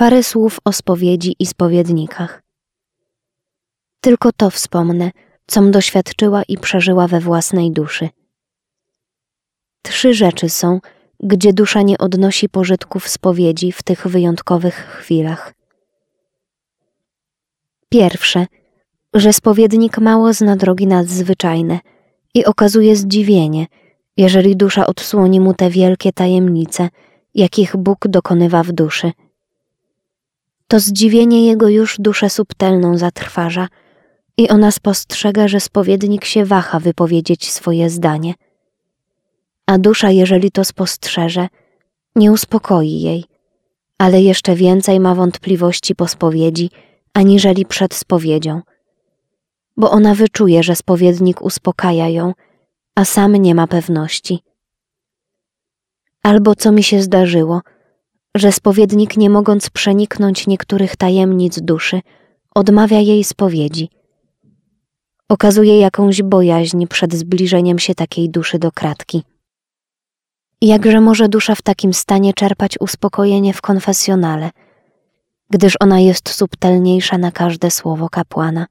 Parę słów o spowiedzi i spowiednikach. Tylko to wspomnę, com doświadczyła i przeżyła we własnej duszy. Trzy rzeczy są, gdzie dusza nie odnosi pożytków spowiedzi w tych wyjątkowych chwilach. Pierwsze, że spowiednik mało zna drogi nadzwyczajne i okazuje zdziwienie, jeżeli dusza odsłoni mu te wielkie tajemnice, jakich Bóg dokonywa w duszy. To zdziwienie jego już duszę subtelną zatrważa i ona spostrzega, że spowiednik się waha wypowiedzieć swoje zdanie. A dusza, jeżeli to spostrzeże, nie uspokoi jej, ale jeszcze więcej ma wątpliwości po spowiedzi, aniżeli przed spowiedzią, bo ona wyczuje, że spowiednik uspokaja ją, a sam nie ma pewności. Albo co mi się zdarzyło, że spowiednik, nie mogąc przeniknąć niektórych tajemnic duszy, odmawia jej spowiedzi. Okazuje jakąś bojaźń przed zbliżeniem się takiej duszy do kratki. Jakże może dusza w takim stanie czerpać uspokojenie w konfesjonale, gdyż ona jest subtelniejsza na każde słowo kapłana.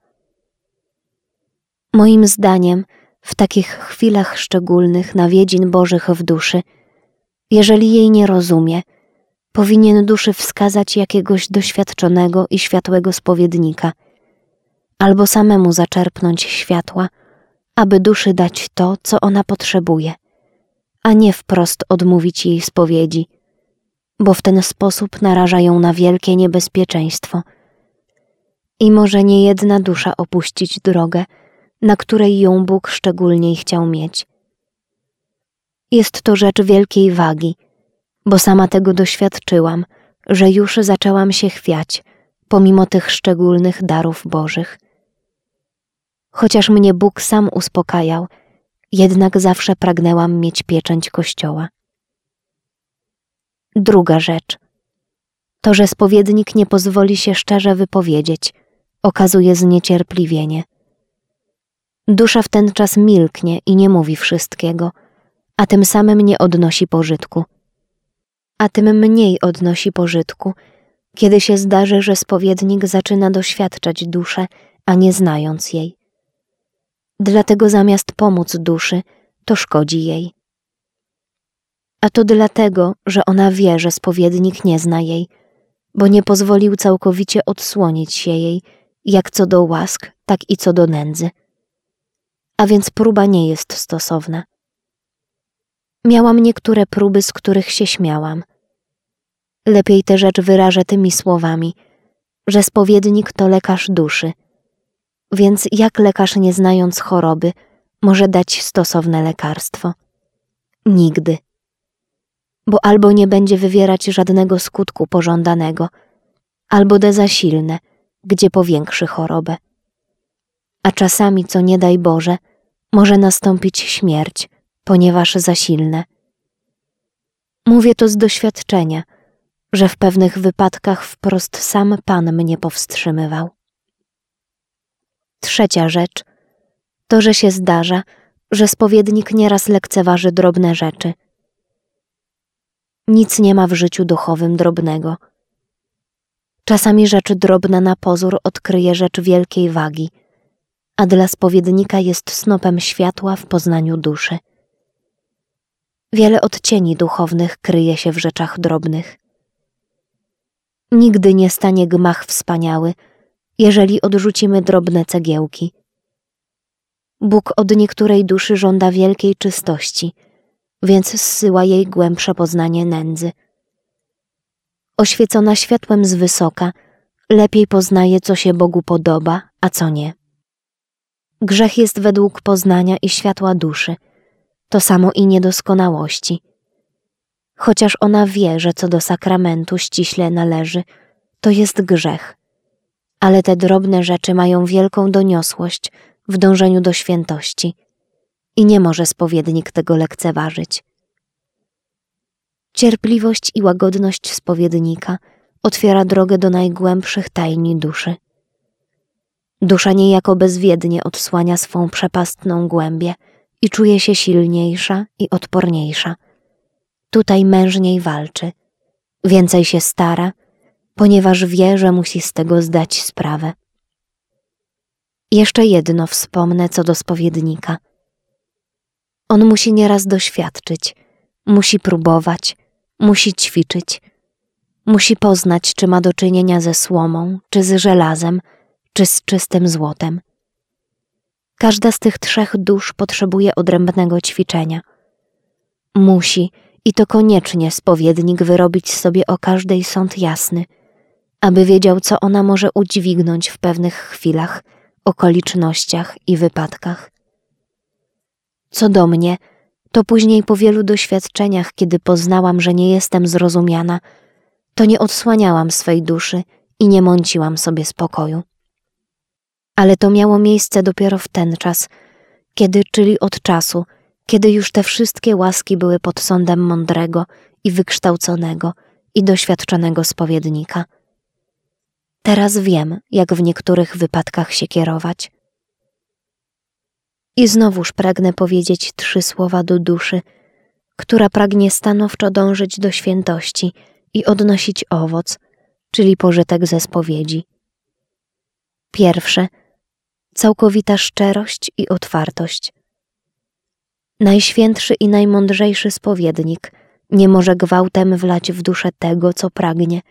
Moim zdaniem, w takich chwilach szczególnych nawiedzin Bożych w duszy, jeżeli jej nie rozumie, powinien duszy wskazać jakiegoś doświadczonego i światłego spowiednika, albo samemu zaczerpnąć światła, aby duszy dać to, co ona potrzebuje, a nie wprost odmówić jej spowiedzi, bo w ten sposób naraża ją na wielkie niebezpieczeństwo. I może nie jedna dusza opuścić drogę, na której ją Bóg szczególniej chciał mieć. Jest to rzecz wielkiej wagi, bo sama tego doświadczyłam, że już zaczęłam się chwiać, pomimo tych szczególnych darów Bożych. Chociaż mnie Bóg sam uspokajał, jednak zawsze pragnęłam mieć pieczęć Kościoła. Druga rzecz. To, że spowiednik nie pozwoli się szczerze wypowiedzieć, okazuje zniecierpliwienie. Dusza w ten czas milknie i nie mówi wszystkiego, a tym samym nie odnosi pożytku. A tym mniej odnosi pożytku, kiedy się zdarzy, że spowiednik zaczyna doświadczać duszę, a nie znając jej. Dlatego zamiast pomóc duszy, to szkodzi jej. A to dlatego, że ona wie, że spowiednik nie zna jej, bo nie pozwolił całkowicie odsłonić się jej, jak co do łask, tak i co do nędzy. A więc próba nie jest stosowna. Miałam niektóre próby, z których się śmiałam. Lepiej tę rzecz wyrażę tymi słowami, że spowiednik to lekarz duszy. Więc jak lekarz, nie znając choroby, może dać stosowne lekarstwo? Nigdy. Bo albo nie będzie wywierać żadnego skutku pożądanego, albo da za silne, gdzie powiększy chorobę. A czasami, co nie daj Boże, może nastąpić śmierć, ponieważ za silne. Mówię to z doświadczenia, że w pewnych wypadkach wprost sam Pan mnie powstrzymywał. Trzecia rzecz to, że się zdarza, że spowiednik nieraz lekceważy drobne rzeczy. Nic nie ma w życiu duchowym drobnego. Czasami rzecz drobna na pozór odkryje rzecz wielkiej wagi, a dla spowiednika jest snopem światła w poznaniu duszy. Wiele odcieni duchownych kryje się w rzeczach drobnych. Nigdy nie stanie gmach wspaniały, jeżeli odrzucimy drobne cegiełki. Bóg od niektórej duszy żąda wielkiej czystości, więc zsyła jej głębsze poznanie nędzy. Oświecona światłem z wysoka, lepiej poznaje, co się Bogu podoba, a co nie. Grzech jest według poznania i światła duszy – to samo i niedoskonałości. Chociaż ona wie, że co do sakramentu ściśle należy, to jest grzech. Ale te drobne rzeczy mają wielką doniosłość w dążeniu do świętości i nie może spowiednik tego lekceważyć. Cierpliwość i łagodność spowiednika otwiera drogę do najgłębszych tajni duszy. Dusza niejako bezwiednie odsłania swą przepastną głębię – i czuje się silniejsza i odporniejsza. Tutaj mężniej walczy, więcej się stara, ponieważ wie, że musi z tego zdać sprawę. Jeszcze jedno wspomnę co do spowiednika. On musi nieraz doświadczyć, musi próbować, musi ćwiczyć, musi poznać, czy ma do czynienia ze słomą, czy z żelazem, czy z czystym złotem. Każda z tych trzech dusz potrzebuje odrębnego ćwiczenia. Musi, i to koniecznie spowiednik wyrobić sobie o każdej sąd jasny, aby wiedział, co ona może udźwignąć w pewnych chwilach, okolicznościach i wypadkach. Co do mnie, to później po wielu doświadczeniach, kiedy poznałam, że nie jestem zrozumiana, to nie odsłaniałam swej duszy i nie mąciłam sobie spokoju. Ale to miało miejsce dopiero w ten czas, kiedy, czyli od czasu, kiedy już te wszystkie łaski były pod sądem mądrego i wykształconego i doświadczonego spowiednika. Teraz wiem, jak w niektórych wypadkach się kierować. I znowuż pragnę powiedzieć trzy słowa do duszy, która pragnie stanowczo dążyć do świętości i odnosić owoc, czyli pożytek ze spowiedzi. Pierwsze, całkowita szczerość i otwartość. Najświętszy i najmądrzejszy spowiednik nie może gwałtem wlać w duszę tego, co pragnie,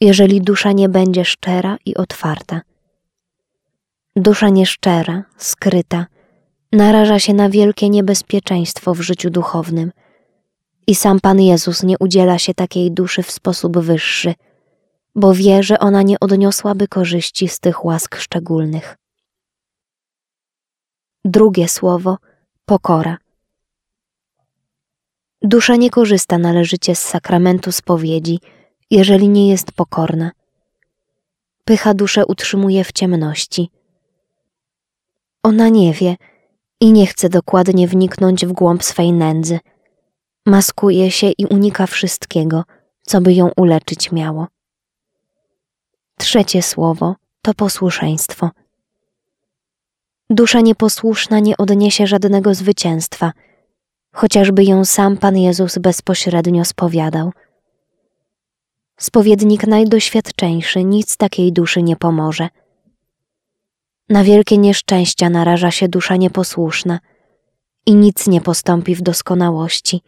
jeżeli dusza nie będzie szczera i otwarta. Dusza nieszczera, skryta, naraża się na wielkie niebezpieczeństwo w życiu duchownym i sam Pan Jezus nie udziela się takiej duszy w sposób wyższy, bo wie, że ona nie odniosłaby korzyści z tych łask szczególnych. Drugie słowo pokora. Dusza nie korzysta należycie z sakramentu spowiedzi, jeżeli nie jest pokorna. Pycha duszę utrzymuje w ciemności. Ona nie wie i nie chce dokładnie wniknąć w głąb swej nędzy. Maskuje się i unika wszystkiego, co by ją uleczyć miało. Trzecie słowo to posłuszeństwo. Dusza nieposłuszna nie odniesie żadnego zwycięstwa – chociażby ją sam Pan Jezus bezpośrednio spowiadał. Spowiednik najdoświadczeńszy nic takiej duszy nie pomoże. Na wielkie nieszczęścia naraża się dusza nieposłuszna i nic nie postąpi w doskonałości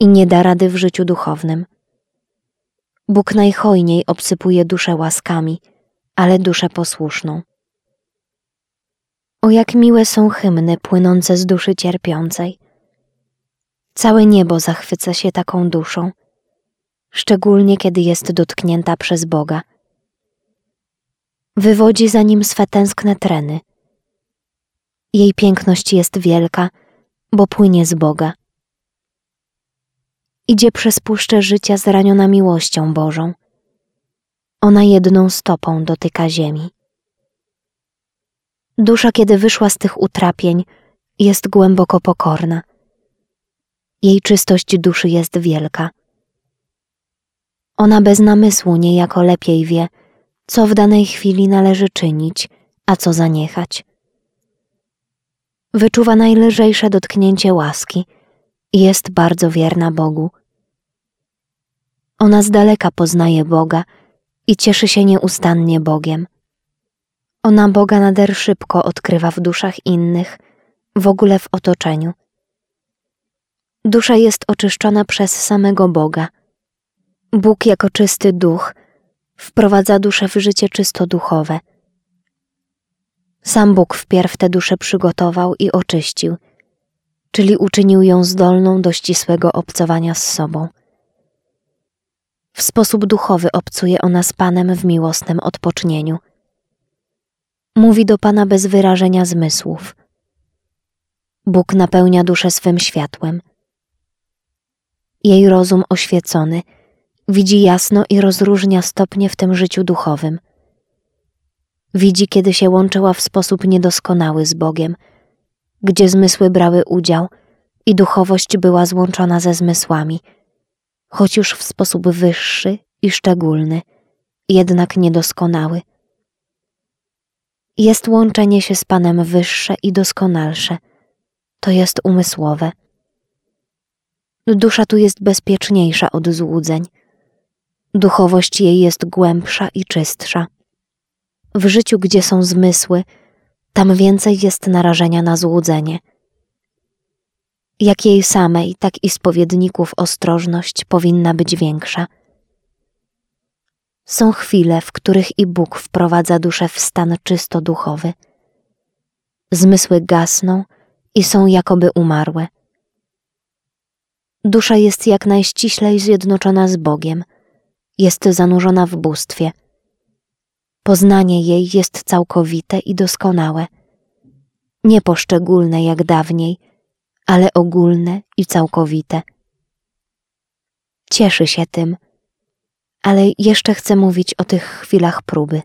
i nie da rady w życiu duchownym. Bóg najhojniej obsypuje duszę łaskami, ale duszę posłuszną. O jak miłe są hymny płynące z duszy cierpiącej. Całe niebo zachwyca się taką duszą, szczególnie kiedy jest dotknięta przez Boga. Wywodzi za nim swe tęskne treny. Jej piękność jest wielka, bo płynie z Boga. Idzie przez puszczę życia zraniona miłością Bożą. Ona jedną stopą dotyka ziemi. Dusza, kiedy wyszła z tych utrapień, jest głęboko pokorna jej czystość duszy jest wielka. Ona bez namysłu niejako lepiej wie, co w danej chwili należy czynić, a co zaniechać. Wyczuwa najlżejsze dotknięcie łaski i jest bardzo wierna Bogu. Ona z daleka poznaje Boga i cieszy się nieustannie Bogiem. Ona Boga nader szybko odkrywa w duszach innych, w ogóle w otoczeniu. Dusza jest oczyszczona przez samego Boga. Bóg jako czysty duch wprowadza duszę w życie czysto duchowe. Sam Bóg wpierw tę duszę przygotował i oczyścił, czyli uczynił ją zdolną do ścisłego obcowania z sobą. W sposób duchowy obcuje ona z Panem w miłosnym odpocznieniu. Mówi do Pana bez wyrażenia zmysłów. Bóg napełnia duszę swym światłem – jej rozum oświecony, widzi jasno i rozróżnia stopnie w tym życiu duchowym. Widzi, kiedy się łączyła w sposób niedoskonały z Bogiem, gdzie zmysły brały udział i duchowość była złączona ze zmysłami, choć już w sposób wyższy i szczególny, jednak niedoskonały. Jest łączenie się z Panem wyższe i doskonalsze, to jest umysłowe – Dusza tu jest bezpieczniejsza od złudzeń. Duchowość jej jest głębsza i czystsza. W życiu, gdzie są zmysły, tam więcej jest narażenia na złudzenie. Jak jej samej, tak i spowiedników ostrożność powinna być większa. Są chwile, w których i Bóg wprowadza duszę w stan czysto duchowy. Zmysły gasną i są jakoby umarłe. Dusza jest jak najściślej zjednoczona z Bogiem, jest zanurzona w bóstwie. Poznanie jej jest całkowite i doskonałe, nie poszczególne jak dawniej, ale ogólne i całkowite. Cieszy się tym, ale jeszcze chcę mówić o tych chwilach próby.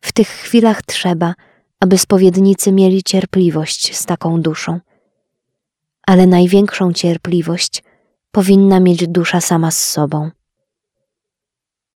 W tych chwilach trzeba, aby spowiednicy mieli cierpliwość z taką duszą. Ale największą cierpliwość powinna mieć dusza sama z sobą.